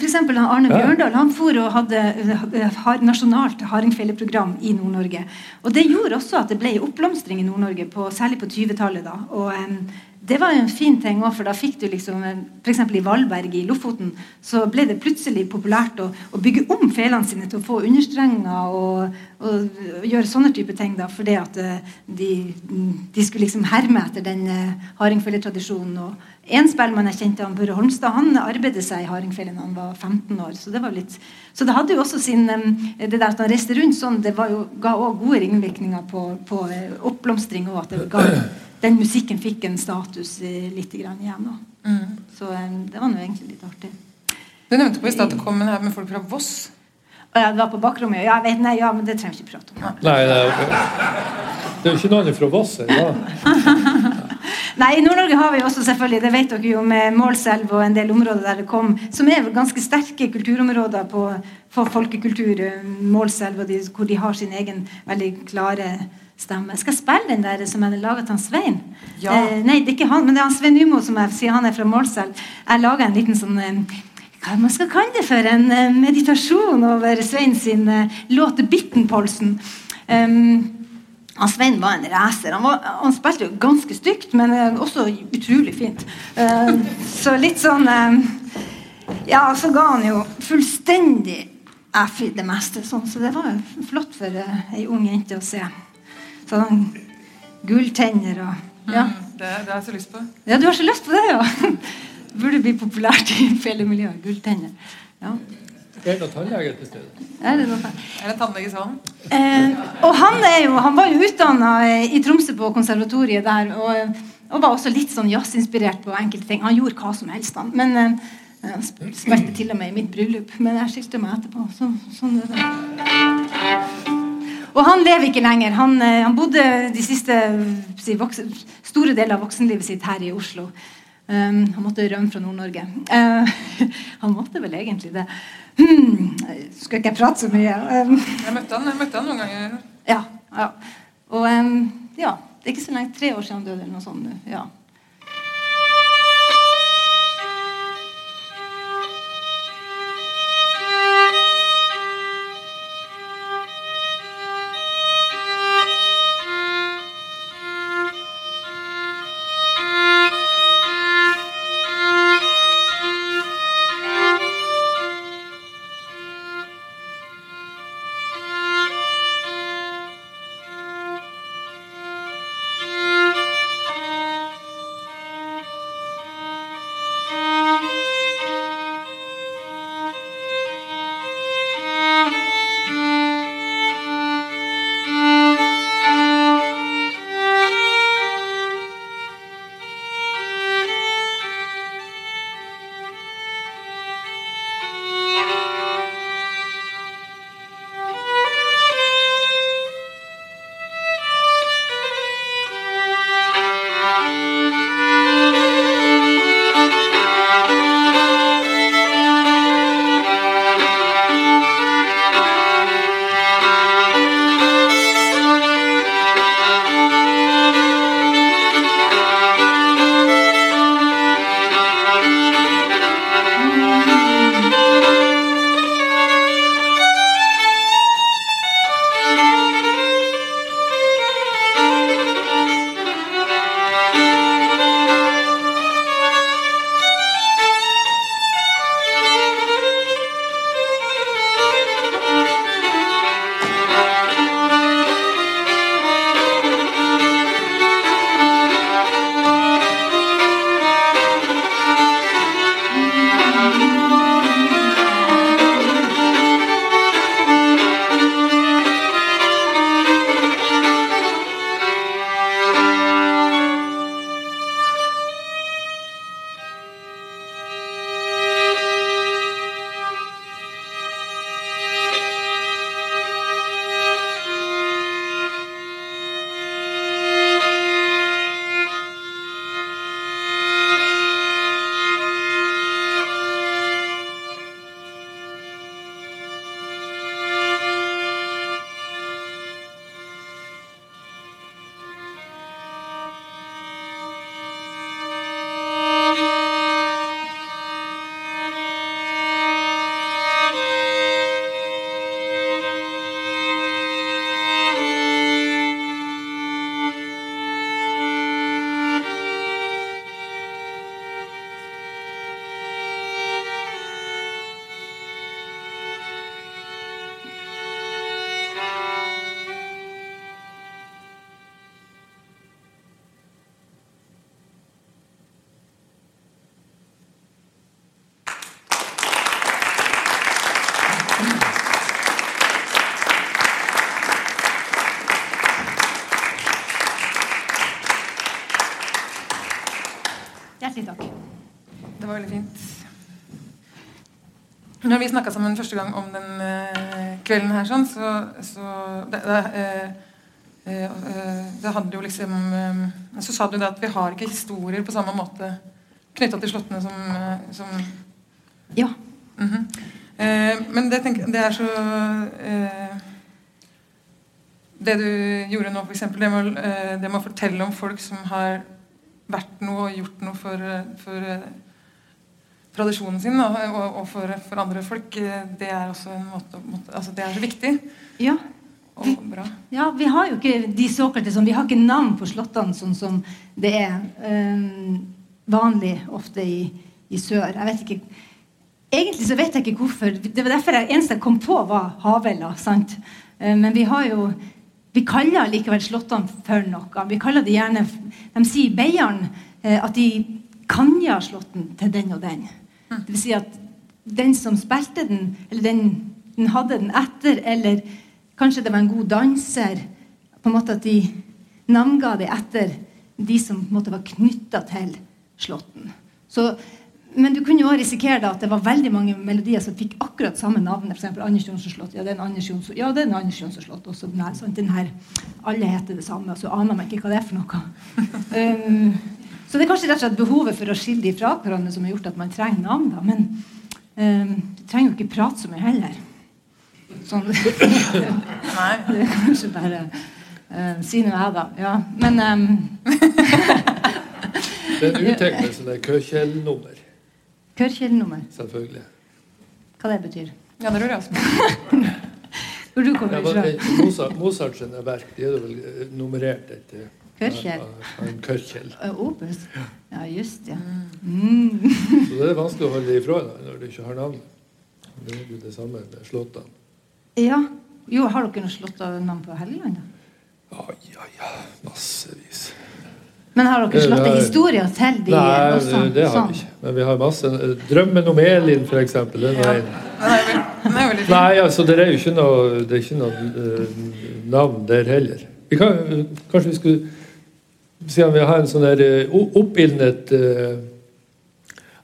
Arne. Bjørndal han for og hadde eh, nasjonalt hardingfeleprogram i Nord-Norge. Og Det gjorde også at det ble oppblomstring i Nord-Norge, særlig på 20-tallet. da. Og det var jo en fin ting òg, for da fikk du liksom F.eks. i Valberg i Lofoten så ble det plutselig populært å, å bygge om felene sine til å få understrenger og, og, gjøre sånne type ting. da, Fordi at eh, de, de skulle liksom herme etter den uh, hardingfelletradisjonen. Og en spellemann jeg kjente, han Børre Holmstad, han arbeidet seg i hardingfele da han var 15 år. Så det var litt, så det hadde jo også sin Det der at han reiste rundt sånn, det jo, ga òg gode ringvirkninger på, på oppblomstring. og at det ga den musikken fikk en status litt igjen. Mm. Så det var nå egentlig litt artig. Du nevnte på i stad at det kom med, med folk fra Voss. Ja, det var på bakrommet. Ja, vet, nei, ja, men det trenger vi ikke prate om. Nei, det er, det er jo ikke noen fra Voss her. Nei, I Nord-Norge har vi også selvfølgelig, det vet dere jo, med Målselv og en del områder der det kom, som er ganske sterke kulturområder på, for folkekultur. Målselv, de, hvor de har sin egen veldig klare stemme. Jeg skal spille den der som jeg laga til Svein. Ja. Eh, nei, det er ikke han, men det er han Svein Umo som jeg sier han er fra Målselv. Jeg laga en liten sånn eh, hva man skal kalle det for, en eh, meditasjon over Svein sin eh, låt 'Bittenpolsen'. Um, han Svein var en racer. Han, han, spilte jo ganske stygt, men uh, også utrolig fint. Uh, så litt sånn uh, Ja, så ga han jo fullstendig F i det meste. Sånn, så det var jo flott for uh, ei ung jente å se. Sånn gulltenner og ja. Mm, det, det har jeg så lyst på. Ja, du har så lyst på det, ja! Burde bli populært i hele miljøet. Gulltenner. Ja. Er det tannlege til stede? Er det noe? Er det tannlege sånn? Eh, og han, er jo, han var jo utdanna i Tromsø på konservatoriet der. Og, og var også litt sånn jazzinspirert på enkelte ting. Han gjorde hva som helst, han. Men eh, han spilte til og med i mitt bryllup. Men jeg skilte meg etterpå. Så, sånn er det. Og han lever ikke lenger. Han, eh, han bodde de siste si, voksen, store deler av voksenlivet sitt her i Oslo. Um, han måtte rømme fra Nord-Norge. Uh, han måtte vel egentlig det. Hmm, skal ikke jeg prate så mye? Um, jeg, møtte han, jeg møtte han noen ganger. Ja. ja. Og um, ja, det er ikke så lenge. Tre år siden han døde. eller noe sånt. Ja. Vi snakka sammen første gang om den eh, kvelden her, sånn, så, så det, det, eh, eh, eh, det hadde jo liksom eh, Så sa du det at vi har ikke historier på samme måte knytta til slåttene som, som Ja. Mhm. eh, Men det, tenker, det er så Det du gjorde nå, f.eks. Det, med det med å fortelle om folk som har vært noe og gjort noe for, for tradisjonen sin og, og for, for andre folk, eh, det er også en måte, måte altså Det er så viktig ja. og bra. Ja, vi har jo ikke de såkalte som Vi har ikke navn på slottene sånn som det er um, vanlig ofte i, i sør. Jeg vet ikke Egentlig så vet jeg ikke hvorfor. Det var derfor jeg eneste jeg kom på, var Havella. sant? Eh, Men vi har jo vi kaller likevel slottene for noe. Vi kaller det gjerne De sier Beiarn eh, at de kan gjøre slåtten til den og den. Det vil si at den som spilte den, eller den, den hadde den etter, eller kanskje det var en god danser på en måte At de navnga det etter de som på en måte var knytta til slåtten. Så, men du kunne jo også risikere da at det var veldig mange melodier som fikk akkurat samme navn. Eksempel Anders Jonsson Slott. Ja, det er en Anders Jonsson, ja, det er en Anders Jonsson Slott. Også, her, sånn, den her, alle heter det samme, og så aner man ikke hva det er for noe. Um, så det er kanskje rett og slett behovet for å skille de fra hverandre som har gjort at man trenger navn. da, Men um, du trenger jo ikke prate så mye heller. Sånn, det er kanskje bare uh, Si nå jeg, da. Ja. Men um, Det er en uttegnelse, det er køkjelnummer, Kørkjelnummer, selvfølgelig. hva det betyr? Ja, det lurer jeg også. Hvor du Ja, kommer men, fra? eh, Mozart, Mozart sine verk de er vel eh, nummerert etter Kørkjel? Kørkjell. av en kørkjel. Uh, Opus? Ja, just ja. Mm. Så det er vanskelig å holde det ifra deg når du ikke har navn. Det er jo det samme med slåttene. Ja. Jo, har dere noe slått navn på Helgeland? da? Ja, ja, ja. Massevis. Men har dere Det slått har- av historier til de Nei, også? det, det har Sånn. vi ikke. Men vi har masse. Drømmen om Elin, for eksempel. Den veldig fin. Nei, altså, det er jo ikke noe, det er ikke noe uh, navn der heller. Vi kan, kanskje vi skulle Siden vi har en sånn der eh, oppildnet uh,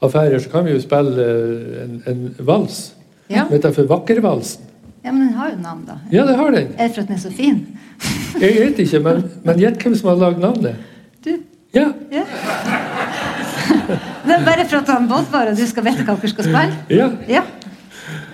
affære, så kan vi jo spille eh, en, en vals. Ja. Vet du, for Vakkervalsen. ja, men den har jo navn, da. Ja, det har den. Er det for at den er så fin? Jeg vet ikke, men, men gjett hvem som har lagd navnet. Du? Ja. Ja. Det er bare for at han Bodvar og du skal vite hva dere skal spille? ja. Ja.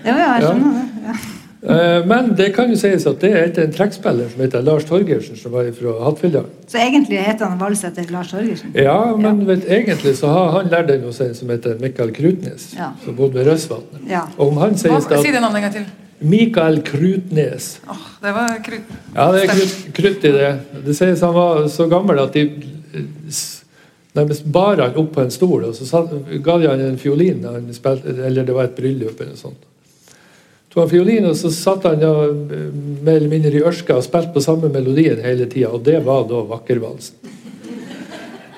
Ja, ja, jeg skjønner det. Ja. Eh, Men det kan jo sies at det er etter en trekkspiller som heter Lars Torgersen, som var fra Hattfjelldal. Så egentlig heter han Valseter Lars Torgersen? Ja, men vet, egentlig så har han lært den hos en som heter Mikael Krutnes, Ja. som bodde ved Røsvatnet. Ja. Og om han sies Hva, si det navnet en gang til. Mikael Krutnes Åh, det var krutt. Ja, det er krutt, krutt i det. Det sies han var så gammel at de nærmest bar han opp på en stol, og så ga de han en fiolin, han spilte, eller det var et bryllup eller noe sånt. Tog han fiolin, og så satt han ja, mer eller mindre i ørska og spilte på samme melodien hele tida, og det var da Vakkervalsen.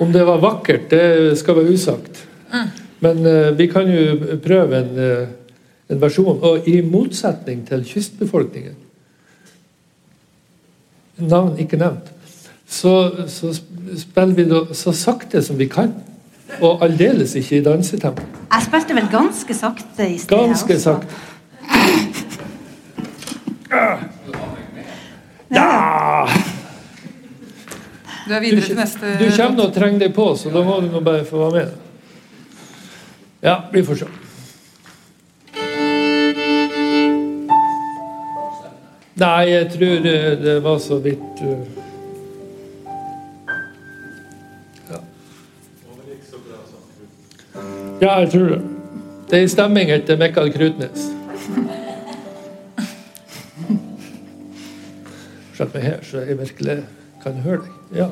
Om det var vakkert, det skal være usagt. Men uh, vi kan jo prøve en, uh, en versjon, og i motsetning til kystbefolkningen navn ikke nevnt, så, så spiller vi da så sakte som vi kan. Og aldeles ikke i dansetempo. Jeg spilte vel ganske sakte i sted. Ganske sakte. Ja! Du er videre til neste du kommer nå og trenger deg på, så da må du nå bare få være med. Ja, vi får se. Nei, jeg tror det var så vidt eh, ja. ja, jeg tror det. Det er en stemming etter Mikael Krutnes. Sett her, så jeg virkelig kan høre deg. Ja.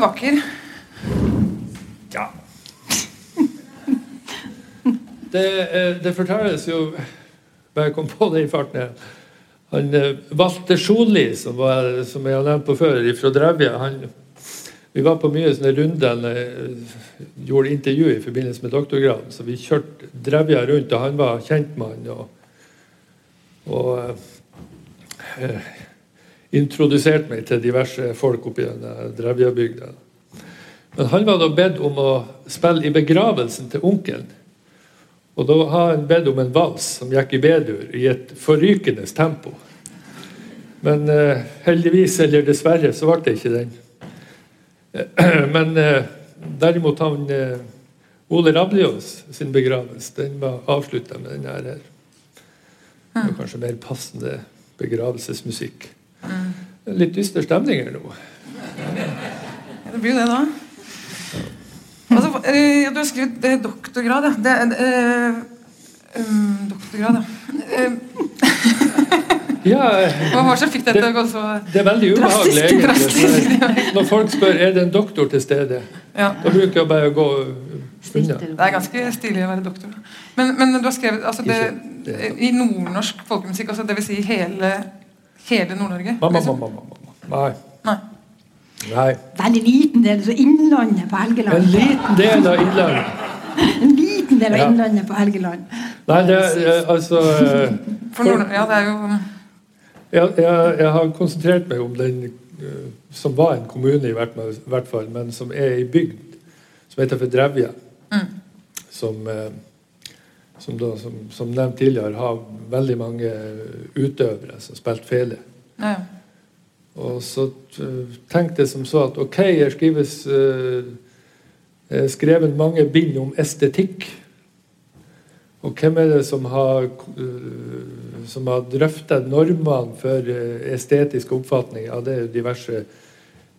Han jo vakker. Ja. Det, eh, det fortelles jo Bare jeg kom på det i farten her. Han eh, Walter Solli, som, som jeg har nevnt på før, fra Drevja han, Vi var på mye sånne runder når gjorde intervju i forbindelse med doktorgraden. Så vi kjørte Drevja rundt, og han var kjentmann. Og, og eh, introduserte meg til diverse folk oppi denne Drevjabygda. Men han var da bedt om å spille i begravelsen til onkelen. Og da har han bedt om en vals som gikk i B-dur i et forrykende tempo. Men eh, heldigvis, eller dessverre, så ble det ikke den. Men eh, derimot han eh, Ole Rabliås sin begravelse, den var avslutta med den her. Det var kanskje mer passende begravelsesmusikk. Litt dyster stemning her nå. Ja, det blir jo det, da. Altså, eh, ja, du har skrevet doktorgrad, ja. Det, eh, um, doktorgrad, ja. Eh, Ja, Hva var det som fikk deg til å gå så det er veldig ubehagelig, egentlig. Når folk spør er det en doktor til stede, Ja. da bruker jeg bare å gå unna. Det er ganske stilig å være doktor. Men, men du har skrevet altså det. i nordnorsk folkemusikk, altså dvs. Si hele, hele Nord-Norge? Liksom? Nei. Nei. Nei. Veldig liten del, så Innlandet på Helgeland. En liten del av Innlandet. En liten del av Ja. Innlandet på Helgeland. Nei, det er eh, altså eh, For ja, det er jo jeg, jeg, jeg har konsentrert meg om den eh, som var en kommune, i hvert, hvert fall, men som er i bygd, som heter for Drevja. Mm. Som, eh, som, da, som, som nevnt tidligere, har veldig mange utøvere som spilte fele. ja. Og så tenkte jeg som så at ok, jeg skrives eh, skrevet mange bind om estetikk. Og hvem er det som har, uh, som har drøftet normene for uh, estetisk oppfatning? Ja, det er diverse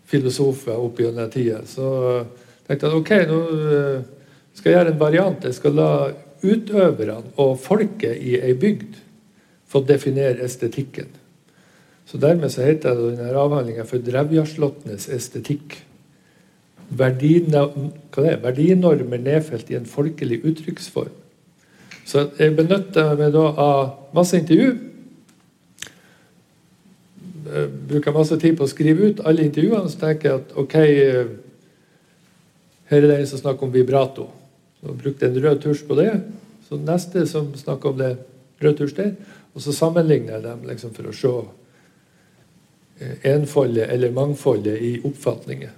filosofer opp gjennom tida. Så tenkte jeg at ok, nå skal jeg gjøre en variant. Jeg skal la utøverne og folket i ei bygd fått definere estetikken. Så dermed så heter denne avhandlinga for Drevjaslottenes estetikk. Hva det er? Verdinormer nedfelt i en folkelig uttrykksform. Så jeg benytter meg da av masse intervju. Bruker masse tid på å skrive ut alle intervjuene. Så tenker jeg at ok, eh, her er det en som snakker om vibrato. Så brukte en rød tusj på det. Så neste som snakker om det, rød tusj der. Og så sammenligner jeg dem liksom for å se eh, enfoldet eller mangfoldet i oppfatninger.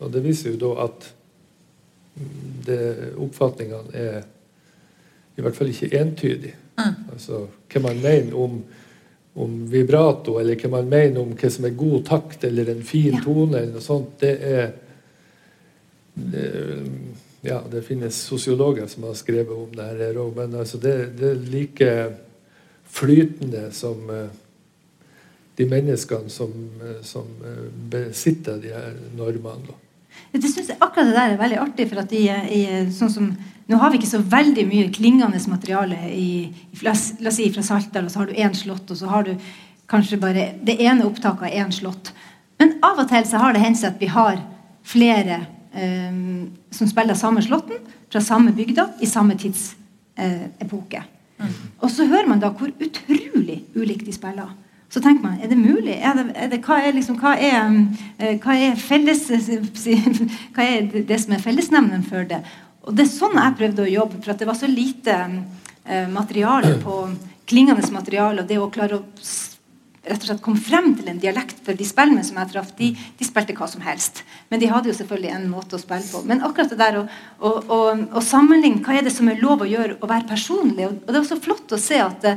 Og det viser jo da at mm, oppfatningene er i hvert fall ikke entydige. Altså hva man mener om, om vibrato, eller hva man mener om hva som er god takt eller en fin Ja. tone, eller noe sånt, det er det, ja, det finnes sosiologer som har skrevet om det her òg, men altså det, det er like flytende som eh, de menneskene som, eh, som eh, besitter de her normene. Det synes jeg akkurat det der er veldig artig, for at i, i, sånn som, nå har vi ikke så veldig mye klingende materiale i, la, la oss si fra Saltdal, og så har du én slott, og så har du kanskje bare det ene opptaket av én slott. Men av og til så har det hendt seg at vi har flere som spiller samme slåtten fra samme bygda i samme tidsepoke. Og så hører man da hvor utrolig ulikt de spiller. Så tenker man, er det mulig? Er det, er det, hva er, liksom, hva eh, hva felles, hva er det, som er fellesnevneren for det? Og det er sånn jeg prøvde å jobbe, for det var så lite eh, materiale på klingende materiale, og det å klare å rett og slett kom frem til en dialekt for de spillene som jeg traff, de, de spilte hva som helst. Men de hadde jo selvfølgelig en måte å spille på. Men akkurat det der å, å, å, å sammenligne hva er det som er lov å gjøre, å være personlig Og, det er også flott å se at det,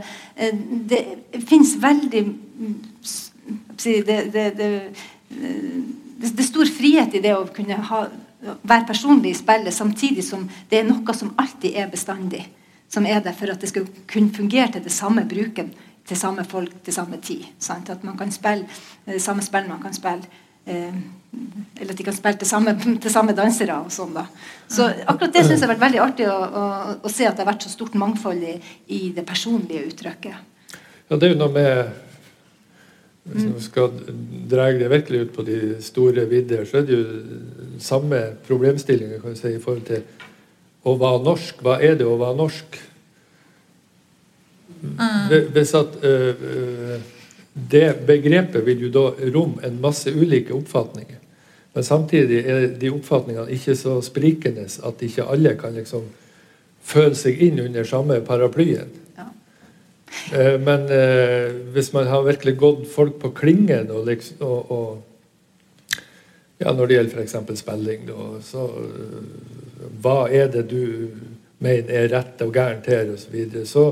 det fins veldig mm, det, det, det, er stor frihet i det å kunne ha, være personlig i spillet, samtidig som det er noe som alltid er bestandig. Som er der for at det skal kunne fungere til det samme bruken til samme folk til samme tid. Sant? At man kan spille eh, samme spill man kan spille eh, eller at de kan spille til samme, til samme dansere. og sånn da. Så akkurat det syns jeg har vært veldig artig å, å, å, se at det har vært så stort mangfold i, i det personlige uttrykket. Ja, det er jo noe med Hvis man skal dra det virkelig ut på de store vidder, så er det jo samme problemstillinger kan si, i forhold til å være norsk. Hva er det å være norsk? Hvis at øh, Det begrepet vil jo da romme en masse ulike oppfatninger. Men samtidig er de oppfatningene ikke så sprikende at ikke alle kan liksom føle seg inn under samme paraplyen. Ja. Eh, men eh, hvis man har virkelig gått folk på klingen og, liksom, og, og ja, Når det gjelder f.eks. spilling, da, så uh, Hva er det du mener er rett og gærent her, osv. Så, videre, så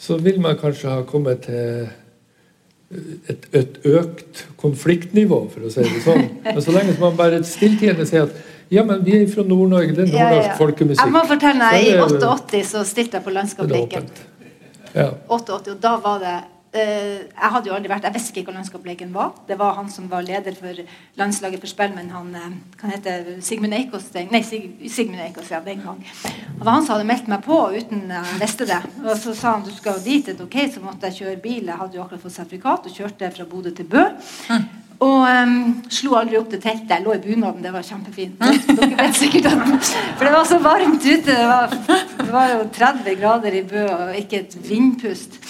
så vil man kanskje ha kommet til et, et, økt konfliktnivå, for å si det sånn. Men så lenge man bare stilltiende sier at ja, men vi er fra Nord-Norge, det er nordnorsk ja, ja. folkemusikk. Jeg må fortelle deg, I 88 så stilte jeg på Landskapsleken. Ja. 88, og da var det jeg hadde jo aldri vært, jeg visste ikke hva landskapsleken var. Det var han som var leder for landslaget for spillmenn. Han uh, kan hete Sigmund Eikås Nei, Sig, Sigmund Eikås, ja, den gang. Det var han som hadde meldt meg på uten jeg visste det. Og så sa han du skal dit. Ok, så måtte jeg kjøre bil. Jeg hadde jo akkurat fått sertifikat og kjørte fra Bodø til Bø. Mm. Og um, slo aldri opp til teltet. Jeg lå i bunaden. Det var kjempefint. Dere vet sikkert at, For det var så varmt ute. Det var, det var jo 30 grader i Bø og ikke et vindpust.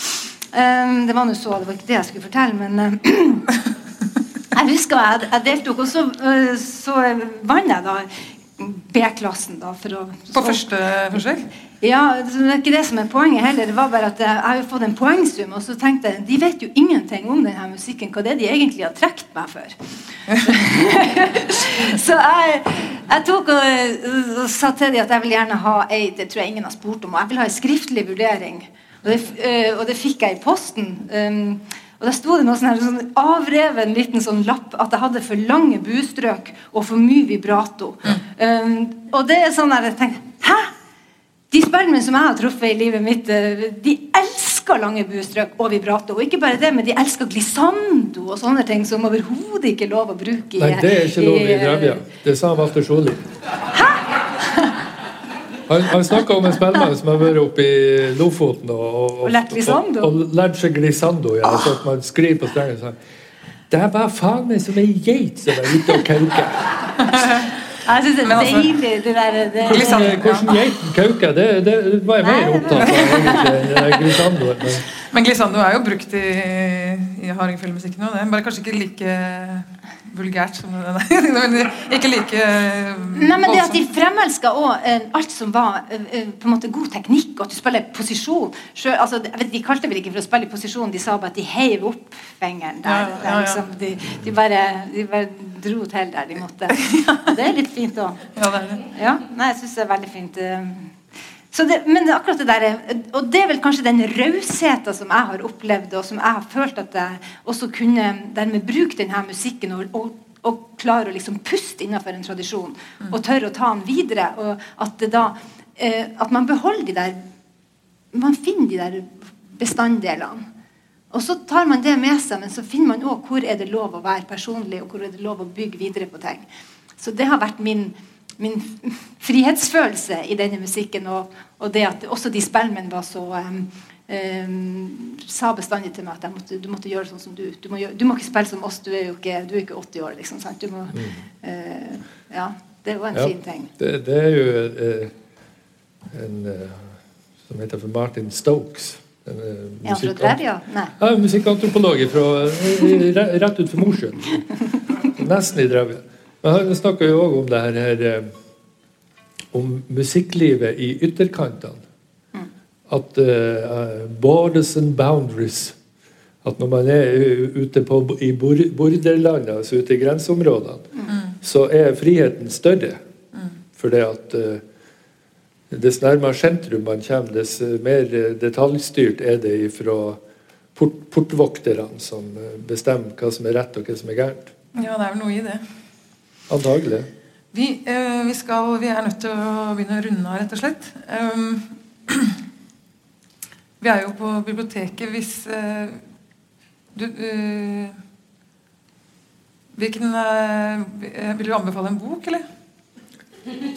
Um, det var nå så, det var ikke det jeg skulle fortelle, men uh, jeg husker jeg, jeg deltok, og så, uh, så vant jeg da B-klassen. da for å, På første forsøk? Ja, Det er ikke det som er poenget heller. Det var bare at Jeg har fått en poengsum, og så tenkte jeg de vet jo ingenting om denne musikken. Hva det er de egentlig har trukket meg for. så jeg, jeg tok og, og, sa til dem at jeg vil gjerne ha ei Det tror jeg ingen har spurt om. Og jeg vil ha ei skriftlig vurdering. Og det, uh, og det, fikk jeg i posten. Um, og Da sto det noe sånn, her, sånn avreven liten sånn lapp at jeg hadde for lange bustrøk og for mye vibrato. Mm. Um, og det er sånn at jeg tenkte Hæ? De spermene som jeg har truffet i livet mitt, uh, de elsker lange bustrøk og vibrato. Og ikke bare det, men de elsker glissando og sånne ting som overhodet ikke er lov å bruke i Nei, det er ikke lov i Drevja. Det sa Walter Sjoli. Hæ? Han, han snakka om en spellemann som har vært oppe i Lofoten og, og, og, lært glissando. Og, og lært seg glissando. Ja, så at man skriver på strengen sånn Det var faen meg som ei geit som var ute og kauka. Jeg syns det er altså, deilig det der det, Glissando, Hvordan geiten kauker, det, det, var jeg mer opptatt av egentlig glissando. Men, glissando er jo brukt i, i hardingfjellmusikken òg, bare kanskje ikke like vulgært som det der. ikke like uh, Nei, men det at De fremelska òg uh, alt som var uh, på en måte god teknikk, og at du spiller posisjon. Altså, vet, de kalte vel ikke for å spille i posisjon, de sa bare at de heiv opp fingeren. Der, ja, ja, ja. Liksom, de, de, bare, de, bare, dro til der de måtte. det er litt fint òg. Ja, det er det. Ja, nei, jeg syns det er veldig fint. Det, men akkurat det der, og det er vel kanskje den rausheten som jeg har opplevd, og som jeg har følt at jeg også kunne dermed bruke denne musikken og, og, og klare å liksom puste innenfor en tradisjon. Mm. Og tørre å ta den videre. Og at, det da, eh, at man beholder de der Man finner de der bestanddelene. Og så tar man det med seg, men så finner man òg hvor er det lov å være personlig, og hvor er det lov å bygge videre på ting. Så det har vært min min frihetsfølelse i denne musikken. Og, og det at også de spellemennene var så um, um, sa bestandig til meg at måtte, du måtte gjøre sånn som du. Du må, gjøre, du må, ikke spille som oss, du er jo ikke, du er ikke 80 år. liksom, sant? Du må, uh, ja, det var en ja, fin ting. Det, det er jo uh, en uh, som heter for Martin Stokes. En, ja, fra Drevja? Nei. Ja, musikkantropolog rett utenfor Mosjøen. Nesten i Drevja. Men han snakker jo òg om det her eh, om musikklivet i ytterkantene. Mm. At uh, borders and boundaries At når man er ute på, i borderlandet, altså ute i grenseområdene, mm. så er friheten større. Mm. For det at uh, Dess nærmere sentrum man kommer, dess mer detaljstyrt er det fra port portvokterne som bestemmer hva som er rett og hva som er gærent. Ja, det er vel noe i det. Antagelig. Vi, eh, vi, skal, vi, er nødt til å begynne å runde av, rett og slett. Um, vi er jo på biblioteket hvis uh, du uh, Hvilken uh, Vil du anbefale en bok, eller?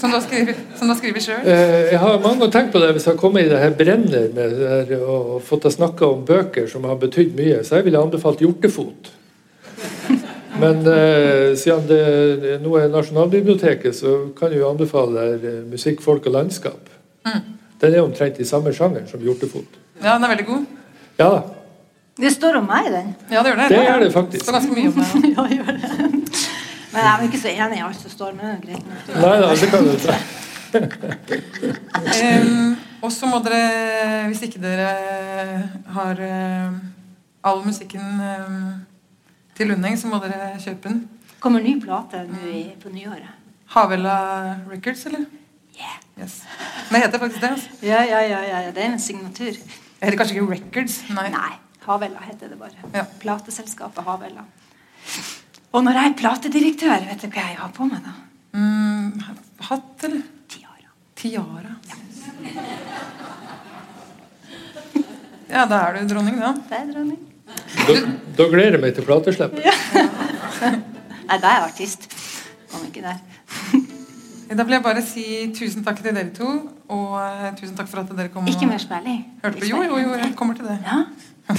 Som du har skrevet, som du har skrevet sjøl? Jeg har mange ganger tenkt på det hvis jeg har kommet i det her brenner med det her, og fått snakke om bøker som har betydd mye, så jeg ville anbefalt 'Hjortefot'. Men eh, siden det det nå er Nasjonalbiblioteket, så kan jeg jo anbefale eh, 'Musikk, folk og landskap'. Den er omtrent i samme sjanger som 'Hjortefot'. Ja, den er veldig god. Ja. Det står om meg, den. Ja, det gjør det. Det gjør det faktisk. Det står ganske mye om det. ja, gjør det. Men jeg er ikke så enig i alt som står, men det er greit. nok. Nei da, det kan du ikke. um, og så må dere, hvis ikke dere har uh, all musikken em, til Lundeng, så må dere kjøpe den. Kommer ny plate i- på nyåret. Havella Records, eller? Yeah. Yes. Det heter faktisk det. altså. Ja, ja, ja, ja, ja, det er en signatur. Det heter kanskje ikke Records. Nei. Nei, Havella heter det bare. Ja. Plateselskapet Havella. Og når jeg er platedirektør, vet du hva jeg har på meg da? Mm, hatt, eller? Tiara. Tiara. Ja, da er du dronning, da. Det er dronning. Da, da gleder jeg meg til plateslipp. Nei, da er jeg artist. Om ikke der. Da vil jeg bare si tusen takk til dere to, og eh, tusen takk for at dere kom. Ikke mer spærlig Hørte på. Jo, jo, jo, jeg kommer til det. Ja?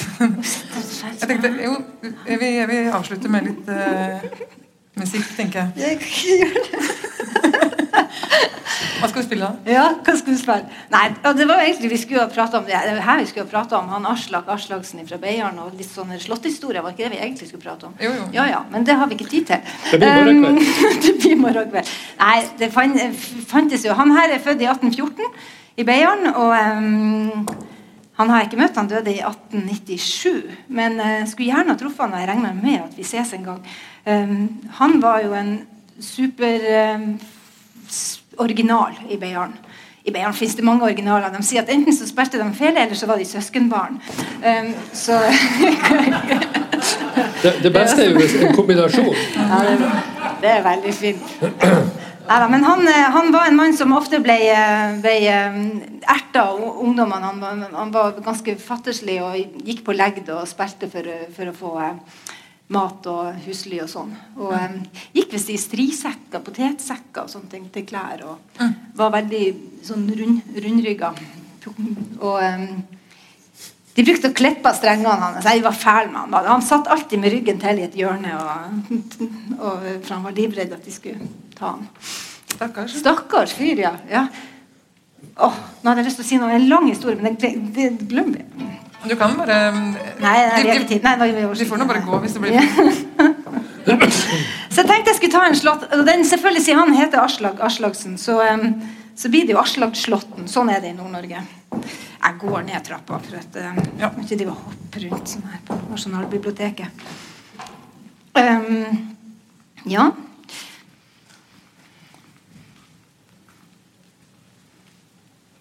Jeg tenkte, jo, jeg vil, jeg vil avslutte med litt uh, musikk, tenker jeg. Hva skal vi spille da? Ja, hva skal vi spille? Nei, det var egentlig vi skulle ha pratet om det. Det var her vi skulle ha pratet om han Aslak Aslaksen fra Beiarn og litt sånne slåtthistorier. Var ikke det vi egentlig skulle prate om? Jo, jo. Ja, ja, men det har vi ikke tid til. Det blir morgen kveld. Um, det blir morgen kveld. Nei, det fantes jo Han her er født i 1814 i Beiarn, og um, han har jeg ikke møtt, han døde i 1897. Men uh, skulle gjerne ha truffet han, og jeg regner med at vi ses en gang. Um, han var jo en super um, original i Beiarn. I Beiarn finnes det mange originaler. De sier at enten så spilte de fele, eller så var de søskenbarn. Um, så Det, det beste er jo en kombinasjon. Ja, det, det er veldig fint. Neida, men han, eh, han var en mann som ofte ble, eh, ble eh, erta av ungdommene. Han, var- han var ganske fattigslig og gikk på legd og spilte for, for å få mat og husly og sånn. Og um, gikk visst i strisekker, potetsekker og sånne ting til klær. Og var veldig sånn rund, rundrygga. Og um, de brukte å klippe av strengene hans. Jeg var fæl med han. Han satt alltid med ryggen til i et hjørne, og, og, for han var livredd at de skulle ta han. Stakkars. Stakkars fyr, ja. ja. Oh, nå hadde jeg lyst til å si noe, en lang historie, men det, det glemmer jeg. Du kan bare Nei, det er ikke tid. Nei, vi får nå bare gå hvis det blir Ja. Så jeg tenkte jeg skulle ta en slott. Den, selvfølgelig, Siden han heter Aslak Aslaksen, så, så blir det jo Aslakslåtten. Sånn er det i Nord-Norge. Jeg går ned trappa for at um, Ja. jeg ikke drive og hoppe rundt sånn her på Nasjonalbiblioteket. Um, ja.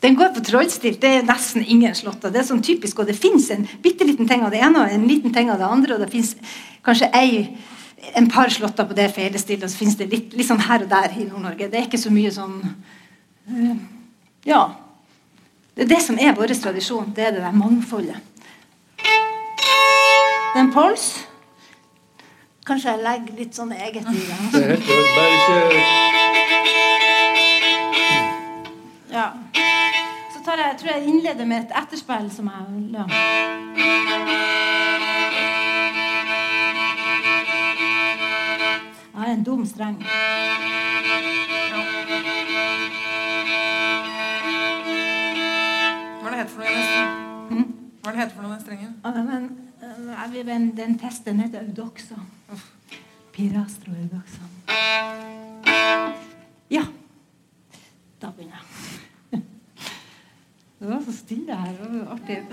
Den går på trollstilt. Det er nesten ingen slåtter. Det er sånn typisk, og det fins en bitte liten ting av det ene og en liten ting av det andre. Og det finnes kanskje ei, en par slåtter på det feilestilt, og så fins det litt, litt sånn her og der i Nord-Norge. Det er ikke så mye sånn uh, Ja. Det er det som er vår tradisjon. Det er det der mangfoldet. Det er en pols. Kanskje jeg legger litt sånn eget i det. Det er ikke Ja. Så tar jeg, tror jeg innleder med et etterspill som jeg ja. Jeg har en dum streng. Hva er det heter for noe? er noe, den strengen? Ja, men, eh, Den, den testen heter Eudoxa. Pirastro Audoxa. Ja. Da begynner jeg. Det var så stille her. Det var artig.